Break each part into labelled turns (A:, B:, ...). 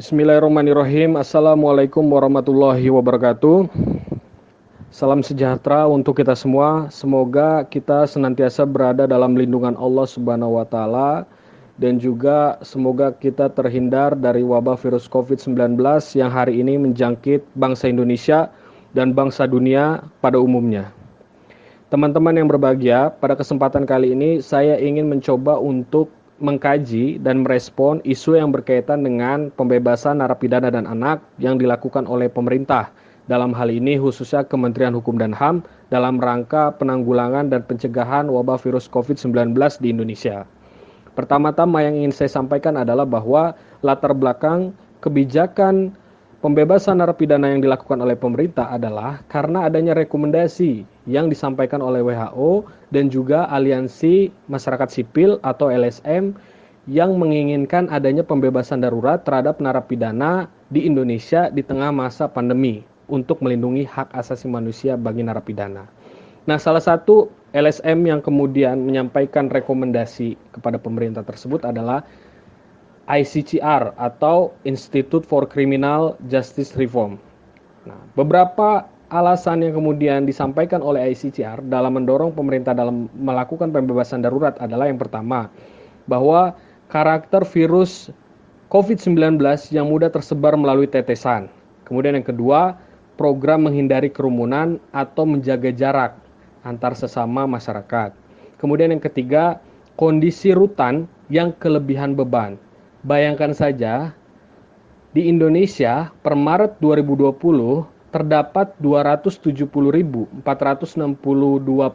A: Bismillahirrahmanirrahim. Assalamualaikum warahmatullahi wabarakatuh. Salam sejahtera untuk kita semua. Semoga kita senantiasa berada dalam lindungan Allah Subhanahu wa taala dan juga semoga kita terhindar dari wabah virus COVID-19 yang hari ini menjangkit bangsa Indonesia dan bangsa dunia pada umumnya. Teman-teman yang berbahagia, pada kesempatan kali ini saya ingin mencoba untuk mengkaji dan merespon isu yang berkaitan dengan pembebasan narapidana dan anak yang dilakukan oleh pemerintah. Dalam hal ini khususnya Kementerian Hukum dan HAM dalam rangka penanggulangan dan pencegahan wabah virus COVID-19 di Indonesia. Pertama-tama yang ingin saya sampaikan adalah bahwa latar belakang kebijakan pembebasan narapidana yang dilakukan oleh pemerintah adalah karena adanya rekomendasi yang disampaikan oleh WHO dan juga Aliansi Masyarakat Sipil atau LSM yang menginginkan adanya pembebasan darurat terhadap narapidana di Indonesia di tengah masa pandemi untuk melindungi hak asasi manusia bagi narapidana. Nah, salah satu LSM yang kemudian menyampaikan rekomendasi kepada pemerintah tersebut adalah ICCR atau Institute for Criminal Justice Reform. Nah, beberapa alasan yang kemudian disampaikan oleh ICCR dalam mendorong pemerintah dalam melakukan pembebasan darurat adalah yang pertama, bahwa karakter virus COVID-19 yang mudah tersebar melalui tetesan. Kemudian yang kedua, program menghindari kerumunan atau menjaga jarak antar sesama masyarakat. Kemudian yang ketiga, kondisi rutan yang kelebihan beban Bayangkan saja, di Indonesia per Maret 2020 terdapat 270.462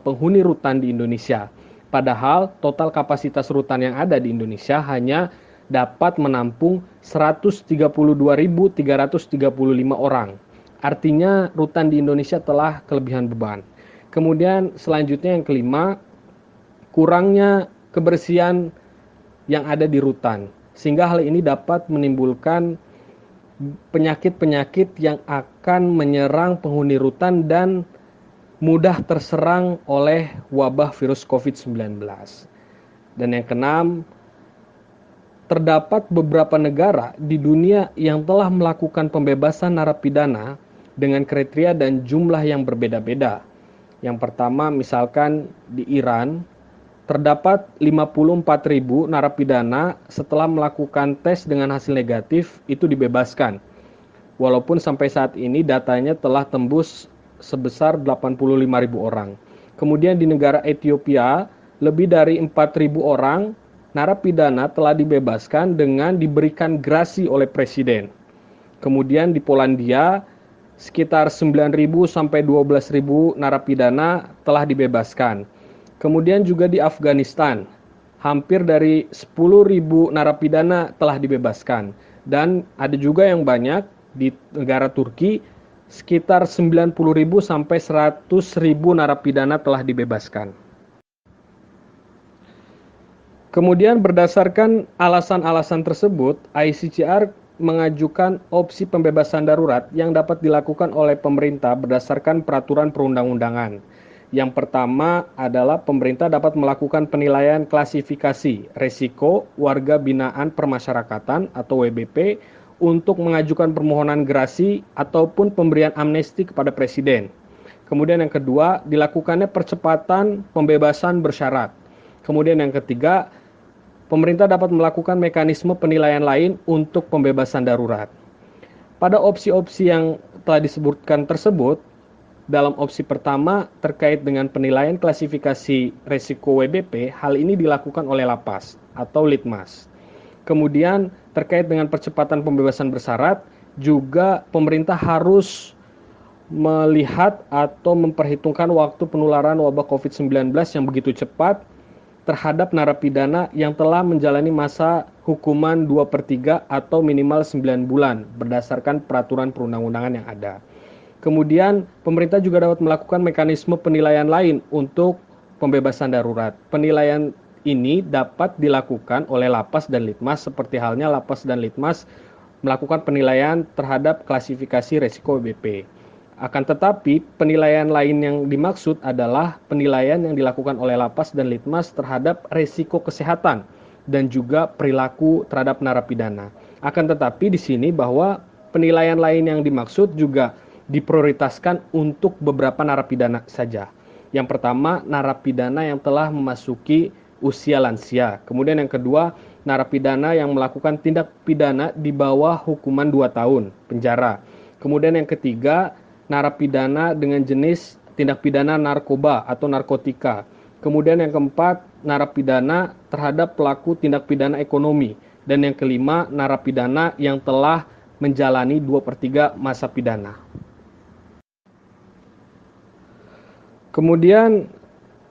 A: penghuni rutan di Indonesia. Padahal total kapasitas rutan yang ada di Indonesia hanya dapat menampung 132.335 orang. Artinya rutan di Indonesia telah kelebihan beban. Kemudian selanjutnya yang kelima, kurangnya kebersihan yang ada di rutan sehingga hal ini dapat menimbulkan penyakit-penyakit yang akan menyerang penghuni rutan dan mudah terserang oleh wabah virus COVID-19. Dan yang keenam, terdapat beberapa negara di dunia yang telah melakukan pembebasan narapidana dengan kriteria dan jumlah yang berbeda-beda. Yang pertama misalkan di Iran, terdapat 54.000 narapidana setelah melakukan tes dengan hasil negatif itu dibebaskan. Walaupun sampai saat ini datanya telah tembus sebesar 85.000 orang. Kemudian di negara Ethiopia, lebih dari 4.000 orang narapidana telah dibebaskan dengan diberikan grasi oleh presiden. Kemudian di Polandia, sekitar 9.000 sampai 12.000 narapidana telah dibebaskan. Kemudian juga di Afghanistan, hampir dari 10.000 narapidana telah dibebaskan. Dan ada juga yang banyak di negara Turki, sekitar 90.000 sampai 100.000 narapidana telah dibebaskan. Kemudian berdasarkan alasan-alasan tersebut, ICCR mengajukan opsi pembebasan darurat yang dapat dilakukan oleh pemerintah berdasarkan peraturan perundang-undangan. Yang pertama adalah pemerintah dapat melakukan penilaian klasifikasi resiko warga binaan permasyarakatan atau WBP untuk mengajukan permohonan gerasi ataupun pemberian amnesti kepada presiden. Kemudian yang kedua, dilakukannya percepatan pembebasan bersyarat. Kemudian yang ketiga, pemerintah dapat melakukan mekanisme penilaian lain untuk pembebasan darurat. Pada opsi-opsi yang telah disebutkan tersebut, dalam opsi pertama terkait dengan penilaian klasifikasi resiko WBP, hal ini dilakukan oleh lapas atau litmas. Kemudian terkait dengan percepatan pembebasan bersyarat, juga pemerintah harus melihat atau memperhitungkan waktu penularan wabah COVID-19 yang begitu cepat terhadap narapidana yang telah menjalani masa hukuman 2 per 3 atau minimal 9 bulan berdasarkan peraturan perundang-undangan yang ada. Kemudian pemerintah juga dapat melakukan mekanisme penilaian lain untuk pembebasan darurat. Penilaian ini dapat dilakukan oleh lapas dan litmas seperti halnya lapas dan litmas melakukan penilaian terhadap klasifikasi resiko BP. Akan tetapi, penilaian lain yang dimaksud adalah penilaian yang dilakukan oleh lapas dan litmas terhadap resiko kesehatan dan juga perilaku terhadap narapidana. Akan tetapi di sini bahwa penilaian lain yang dimaksud juga diprioritaskan untuk beberapa narapidana saja. Yang pertama, narapidana yang telah memasuki usia lansia. Kemudian yang kedua, narapidana yang melakukan tindak pidana di bawah hukuman 2 tahun penjara. Kemudian yang ketiga, narapidana dengan jenis tindak pidana narkoba atau narkotika. Kemudian yang keempat, narapidana terhadap pelaku tindak pidana ekonomi. Dan yang kelima, narapidana yang telah menjalani 2 per 3 masa pidana. Kemudian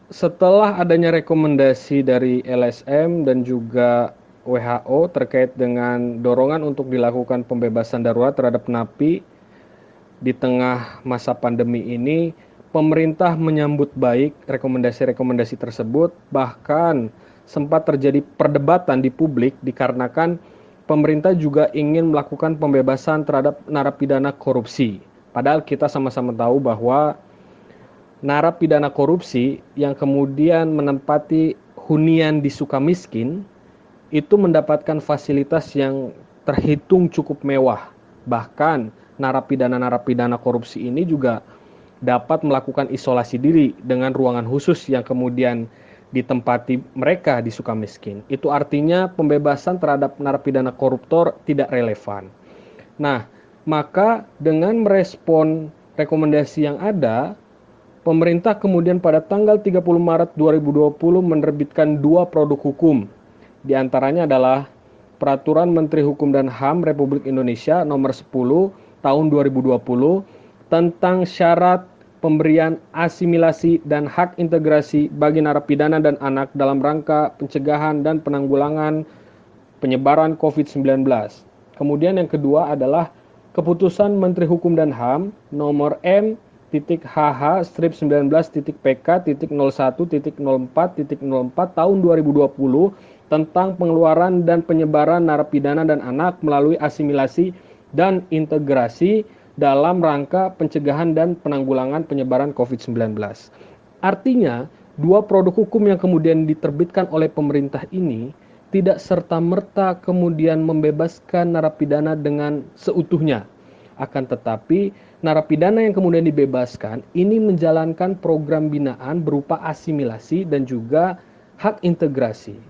A: setelah adanya rekomendasi dari LSM dan juga WHO terkait dengan dorongan untuk dilakukan pembebasan darurat terhadap napi di tengah masa pandemi ini, pemerintah menyambut baik rekomendasi-rekomendasi tersebut, bahkan sempat terjadi perdebatan di publik dikarenakan pemerintah juga ingin melakukan pembebasan terhadap narapidana korupsi. Padahal kita sama-sama tahu bahwa narapidana korupsi yang kemudian menempati hunian di Sukamiskin itu mendapatkan fasilitas yang terhitung cukup mewah. Bahkan narapidana-narapidana korupsi ini juga dapat melakukan isolasi diri dengan ruangan khusus yang kemudian ditempati mereka di Sukamiskin. Itu artinya pembebasan terhadap narapidana koruptor tidak relevan. Nah, maka dengan merespon rekomendasi yang ada, pemerintah kemudian pada tanggal 30 Maret 2020 menerbitkan dua produk hukum. Di antaranya adalah Peraturan Menteri Hukum dan HAM Republik Indonesia nomor 10 tahun 2020 tentang syarat pemberian asimilasi dan hak integrasi bagi narapidana dan anak dalam rangka pencegahan dan penanggulangan penyebaran COVID-19. Kemudian yang kedua adalah keputusan Menteri Hukum dan HAM nomor M titik HH strip 19 titik PK titik 01 titik 04 titik 04 tahun 2020 tentang pengeluaran dan penyebaran narapidana dan anak melalui asimilasi dan integrasi dalam rangka pencegahan dan penanggulangan penyebaran COVID-19. Artinya, dua produk hukum yang kemudian diterbitkan oleh pemerintah ini tidak serta-merta kemudian membebaskan narapidana dengan seutuhnya. Akan tetapi, narapidana yang kemudian dibebaskan ini menjalankan program binaan berupa asimilasi dan juga hak integrasi.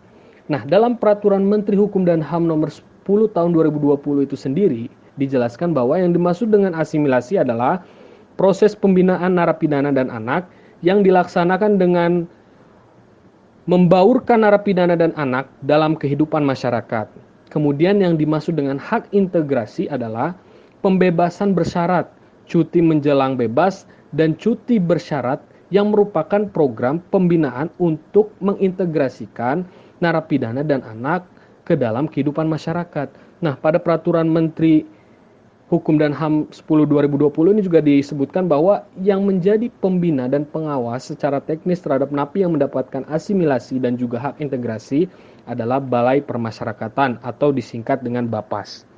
A: Nah, dalam peraturan Menteri Hukum dan HAM nomor 10 tahun 2020 itu sendiri, dijelaskan bahwa yang dimaksud dengan asimilasi adalah proses pembinaan narapidana dan anak yang dilaksanakan dengan membaurkan narapidana dan anak dalam kehidupan masyarakat. Kemudian yang dimaksud dengan hak integrasi adalah pembebasan bersyarat, cuti menjelang bebas, dan cuti bersyarat yang merupakan program pembinaan untuk mengintegrasikan narapidana dan anak ke dalam kehidupan masyarakat. Nah, pada peraturan Menteri Hukum dan HAM 10 2020 ini juga disebutkan bahwa yang menjadi pembina dan pengawas secara teknis terhadap napi yang mendapatkan asimilasi dan juga hak integrasi adalah Balai Permasyarakatan atau disingkat dengan BAPAS.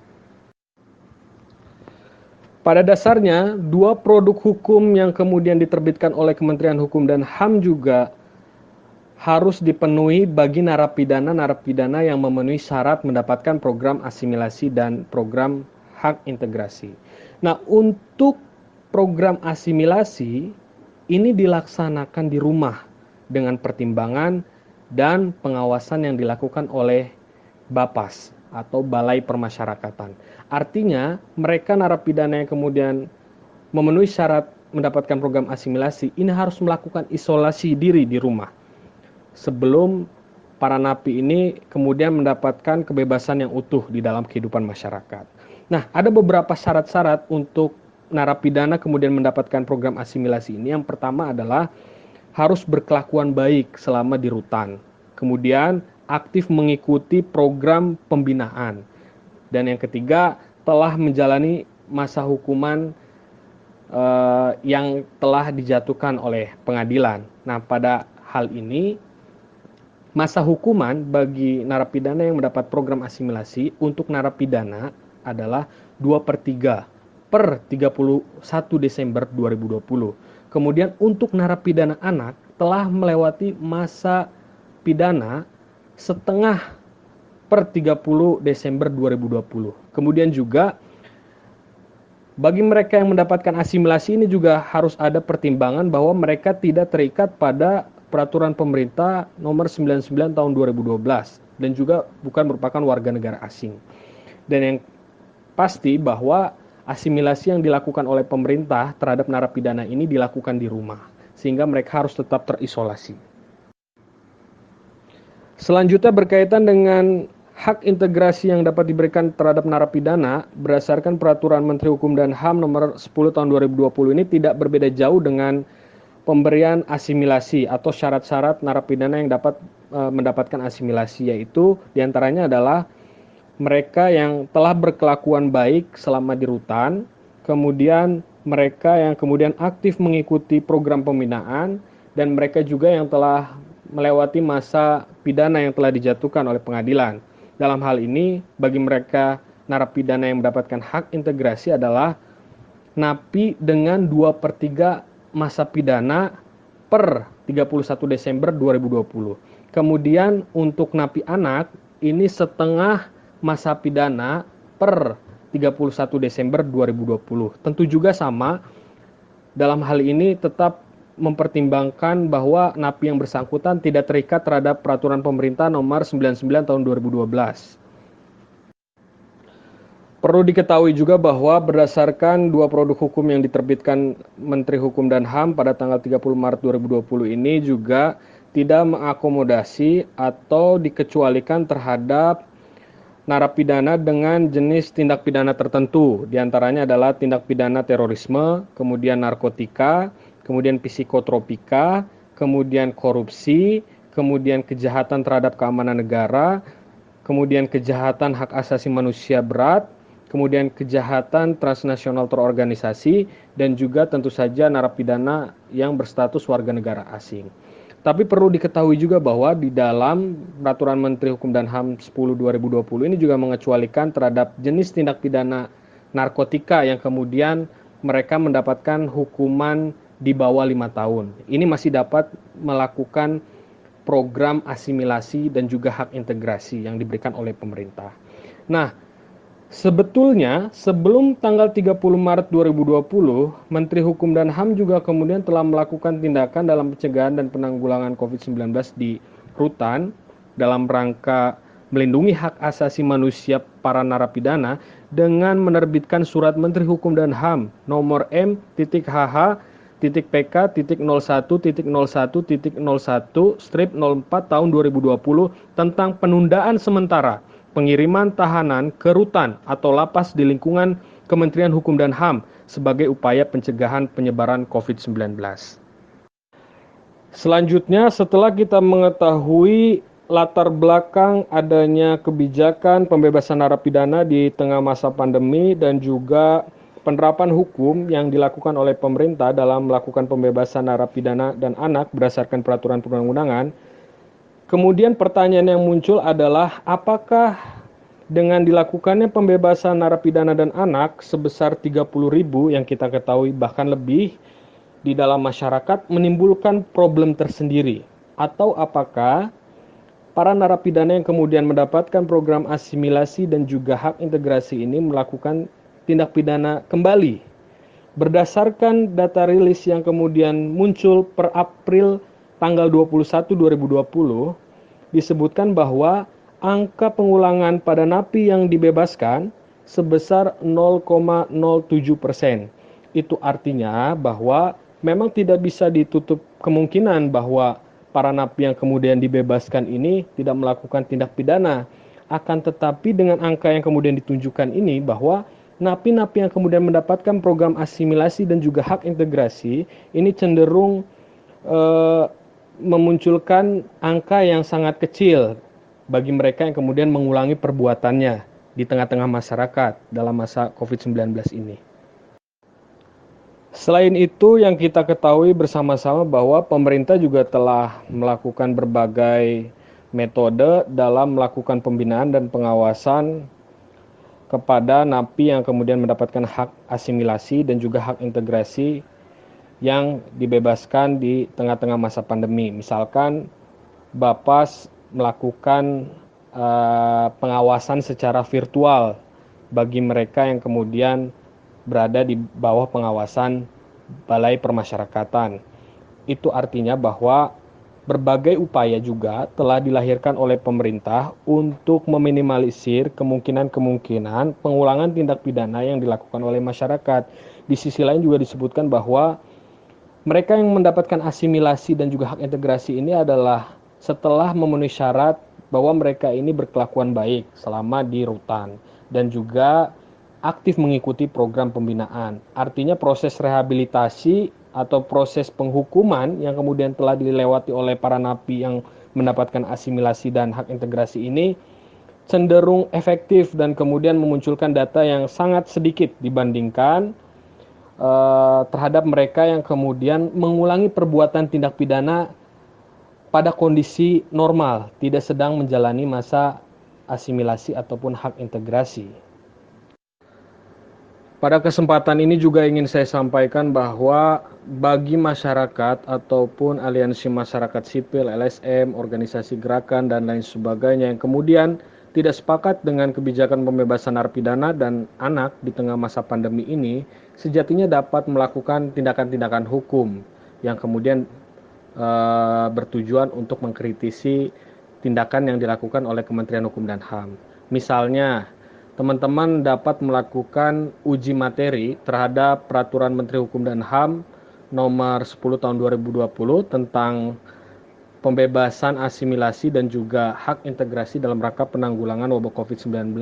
A: Pada dasarnya, dua produk hukum yang kemudian diterbitkan oleh Kementerian Hukum dan HAM juga harus dipenuhi bagi narapidana-narapidana yang memenuhi syarat mendapatkan program asimilasi dan program hak integrasi. Nah, untuk program asimilasi ini dilaksanakan di rumah dengan pertimbangan dan pengawasan yang dilakukan oleh BAPAS atau Balai Permasyarakatan. Artinya, mereka narapidana yang kemudian memenuhi syarat mendapatkan program asimilasi ini harus melakukan isolasi diri di rumah sebelum para napi ini kemudian mendapatkan kebebasan yang utuh di dalam kehidupan masyarakat. Nah, ada beberapa syarat-syarat untuk narapidana kemudian mendapatkan program asimilasi ini. Yang pertama adalah harus berkelakuan baik selama di rutan. Kemudian aktif mengikuti program pembinaan. Dan yang ketiga, telah menjalani masa hukuman uh, yang telah dijatuhkan oleh pengadilan. Nah, pada hal ini masa hukuman bagi narapidana yang mendapat program asimilasi untuk narapidana adalah 2 per 3 per 31 Desember 2020. Kemudian untuk narapidana anak telah melewati masa pidana setengah per 30 Desember 2020. Kemudian juga bagi mereka yang mendapatkan asimilasi ini juga harus ada pertimbangan bahwa mereka tidak terikat pada peraturan pemerintah nomor 99 tahun 2012 dan juga bukan merupakan warga negara asing. Dan yang pasti bahwa asimilasi yang dilakukan oleh pemerintah terhadap narapidana ini dilakukan di rumah sehingga mereka harus tetap terisolasi. Selanjutnya berkaitan dengan hak integrasi yang dapat diberikan terhadap narapidana berdasarkan peraturan Menteri Hukum dan HAM nomor 10 tahun 2020 ini tidak berbeda jauh dengan pemberian asimilasi atau syarat-syarat narapidana yang dapat e, mendapatkan asimilasi yaitu di antaranya adalah mereka yang telah berkelakuan baik selama di rutan, kemudian mereka yang kemudian aktif mengikuti program pembinaan dan mereka juga yang telah melewati masa pidana yang telah dijatuhkan oleh pengadilan. Dalam hal ini, bagi mereka narapidana yang mendapatkan hak integrasi adalah napi dengan 2 per 3 masa pidana per 31 Desember 2020. Kemudian untuk napi anak, ini setengah masa pidana per 31 Desember 2020. Tentu juga sama, dalam hal ini tetap mempertimbangkan bahwa napi yang bersangkutan tidak terikat terhadap peraturan pemerintah nomor 99 tahun 2012. Perlu diketahui juga bahwa berdasarkan dua produk hukum yang diterbitkan Menteri Hukum dan HAM pada tanggal 30 Maret 2020 ini juga tidak mengakomodasi atau dikecualikan terhadap narapidana dengan jenis tindak pidana tertentu. Di antaranya adalah tindak pidana terorisme, kemudian narkotika, kemudian psikotropika, kemudian korupsi, kemudian kejahatan terhadap keamanan negara, kemudian kejahatan hak asasi manusia berat, kemudian kejahatan transnasional terorganisasi, dan juga tentu saja narapidana yang berstatus warga negara asing. Tapi perlu diketahui juga bahwa di dalam Peraturan Menteri Hukum dan HAM 10 2020 ini juga mengecualikan terhadap jenis tindak pidana narkotika yang kemudian mereka mendapatkan hukuman di bawah lima tahun. Ini masih dapat melakukan program asimilasi dan juga hak integrasi yang diberikan oleh pemerintah. Nah, sebetulnya sebelum tanggal 30 Maret 2020, Menteri Hukum dan HAM juga kemudian telah melakukan tindakan dalam pencegahan dan penanggulangan COVID-19 di rutan dalam rangka melindungi hak asasi manusia para narapidana dengan menerbitkan surat Menteri Hukum dan HAM nomor M.HH titik PK titik 01 titik 01 titik 01 strip 04 tahun 2020 tentang penundaan sementara pengiriman tahanan ke rutan atau lapas di lingkungan Kementerian Hukum dan HAM sebagai upaya pencegahan penyebaran COVID-19. Selanjutnya, setelah kita mengetahui latar belakang adanya kebijakan pembebasan narapidana di tengah masa pandemi dan juga penerapan hukum yang dilakukan oleh pemerintah dalam melakukan pembebasan narapidana dan anak berdasarkan peraturan perundang-undangan. Kemudian pertanyaan yang muncul adalah apakah dengan dilakukannya pembebasan narapidana dan anak sebesar 30 ribu yang kita ketahui bahkan lebih di dalam masyarakat menimbulkan problem tersendiri atau apakah para narapidana yang kemudian mendapatkan program asimilasi dan juga hak integrasi ini melakukan tindak pidana kembali. Berdasarkan data rilis yang kemudian muncul per April tanggal 21 2020 disebutkan bahwa angka pengulangan pada napi yang dibebaskan sebesar 0,07 persen. Itu artinya bahwa memang tidak bisa ditutup kemungkinan bahwa para napi yang kemudian dibebaskan ini tidak melakukan tindak pidana. Akan tetapi dengan angka yang kemudian ditunjukkan ini bahwa napi-napi yang kemudian mendapatkan program asimilasi dan juga hak integrasi ini cenderung e, memunculkan angka yang sangat kecil bagi mereka yang kemudian mengulangi perbuatannya di tengah-tengah masyarakat dalam masa COVID-19 ini. Selain itu, yang kita ketahui bersama-sama bahwa pemerintah juga telah melakukan berbagai metode dalam melakukan pembinaan dan pengawasan kepada napi yang kemudian mendapatkan hak asimilasi dan juga hak integrasi yang dibebaskan di tengah-tengah masa pandemi. Misalkan Bapas melakukan uh, pengawasan secara virtual bagi mereka yang kemudian berada di bawah pengawasan Balai Permasyarakatan. Itu artinya bahwa berbagai upaya juga telah dilahirkan oleh pemerintah untuk meminimalisir kemungkinan-kemungkinan pengulangan tindak pidana yang dilakukan oleh masyarakat. Di sisi lain juga disebutkan bahwa mereka yang mendapatkan asimilasi dan juga hak integrasi ini adalah setelah memenuhi syarat bahwa mereka ini berkelakuan baik selama di rutan dan juga aktif mengikuti program pembinaan. Artinya proses rehabilitasi atau proses penghukuman yang kemudian telah dilewati oleh para napi yang mendapatkan asimilasi dan hak integrasi ini cenderung efektif dan kemudian memunculkan data yang sangat sedikit dibandingkan uh, terhadap mereka yang kemudian mengulangi perbuatan tindak pidana pada kondisi normal, tidak sedang menjalani masa asimilasi ataupun hak integrasi. Pada kesempatan ini juga ingin saya sampaikan bahwa bagi masyarakat ataupun aliansi masyarakat sipil, LSM, organisasi gerakan dan lain sebagainya yang kemudian tidak sepakat dengan kebijakan pembebasan narapidana dan anak di tengah masa pandemi ini, sejatinya dapat melakukan tindakan-tindakan hukum yang kemudian uh, bertujuan untuk mengkritisi tindakan yang dilakukan oleh Kementerian Hukum dan HAM. Misalnya, teman-teman dapat melakukan uji materi terhadap Peraturan Menteri Hukum dan HAM nomor 10 tahun 2020 tentang pembebasan asimilasi dan juga hak integrasi dalam rangka penanggulangan wabah COVID-19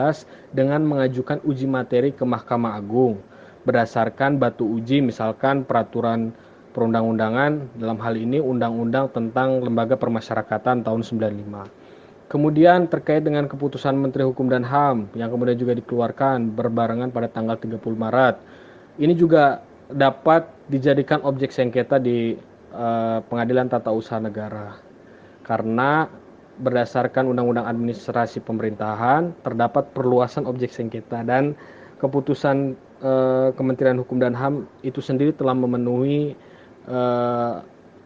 A: dengan mengajukan uji materi ke Mahkamah Agung berdasarkan batu uji misalkan peraturan perundang-undangan dalam hal ini undang-undang tentang lembaga permasyarakatan tahun 95. Kemudian terkait dengan keputusan Menteri Hukum dan HAM yang kemudian juga dikeluarkan berbarengan pada tanggal 30 Maret. Ini juga dapat dijadikan objek sengketa di uh, Pengadilan Tata Usaha Negara. Karena berdasarkan Undang-Undang Administrasi Pemerintahan terdapat perluasan objek sengketa dan keputusan uh, Kementerian Hukum dan HAM itu sendiri telah memenuhi uh,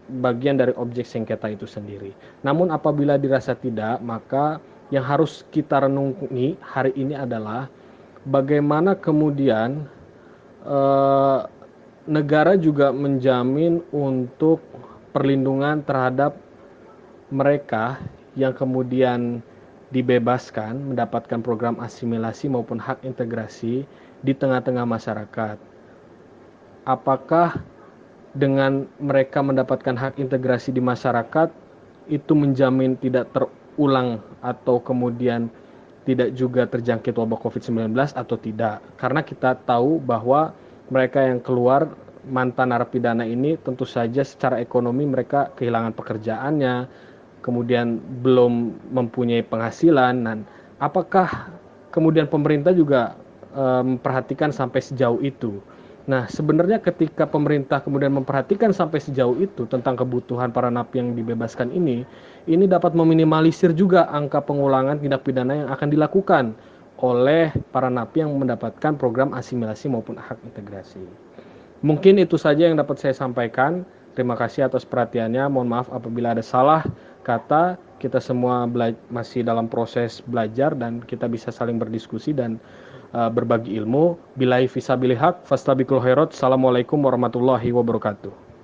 A: bagian dari objek sengketa itu sendiri. Namun apabila dirasa tidak, maka yang harus kita renungi hari ini adalah bagaimana kemudian eh, negara juga menjamin untuk perlindungan terhadap mereka yang kemudian dibebaskan mendapatkan program asimilasi maupun hak integrasi di tengah-tengah masyarakat. Apakah dengan mereka mendapatkan hak integrasi di masyarakat itu menjamin tidak terulang atau kemudian tidak juga terjangkit wabah COVID-19 atau tidak. Karena kita tahu bahwa mereka yang keluar mantan narapidana ini tentu saja secara ekonomi mereka kehilangan pekerjaannya, kemudian belum mempunyai penghasilan dan apakah kemudian pemerintah juga memperhatikan sampai sejauh itu. Nah, sebenarnya ketika pemerintah kemudian memperhatikan sampai sejauh itu tentang kebutuhan para napi yang dibebaskan ini, ini dapat meminimalisir juga angka pengulangan tindak pidana yang akan dilakukan oleh para napi yang mendapatkan program asimilasi maupun hak integrasi. Mungkin itu saja yang dapat saya sampaikan. Terima kasih atas perhatiannya. Mohon maaf apabila ada salah kata. Kita semua masih dalam proses belajar dan kita bisa saling berdiskusi dan uh, berbagi ilmu. Bilai fisabilihak, fastabikul khairat. Assalamualaikum warahmatullahi wabarakatuh.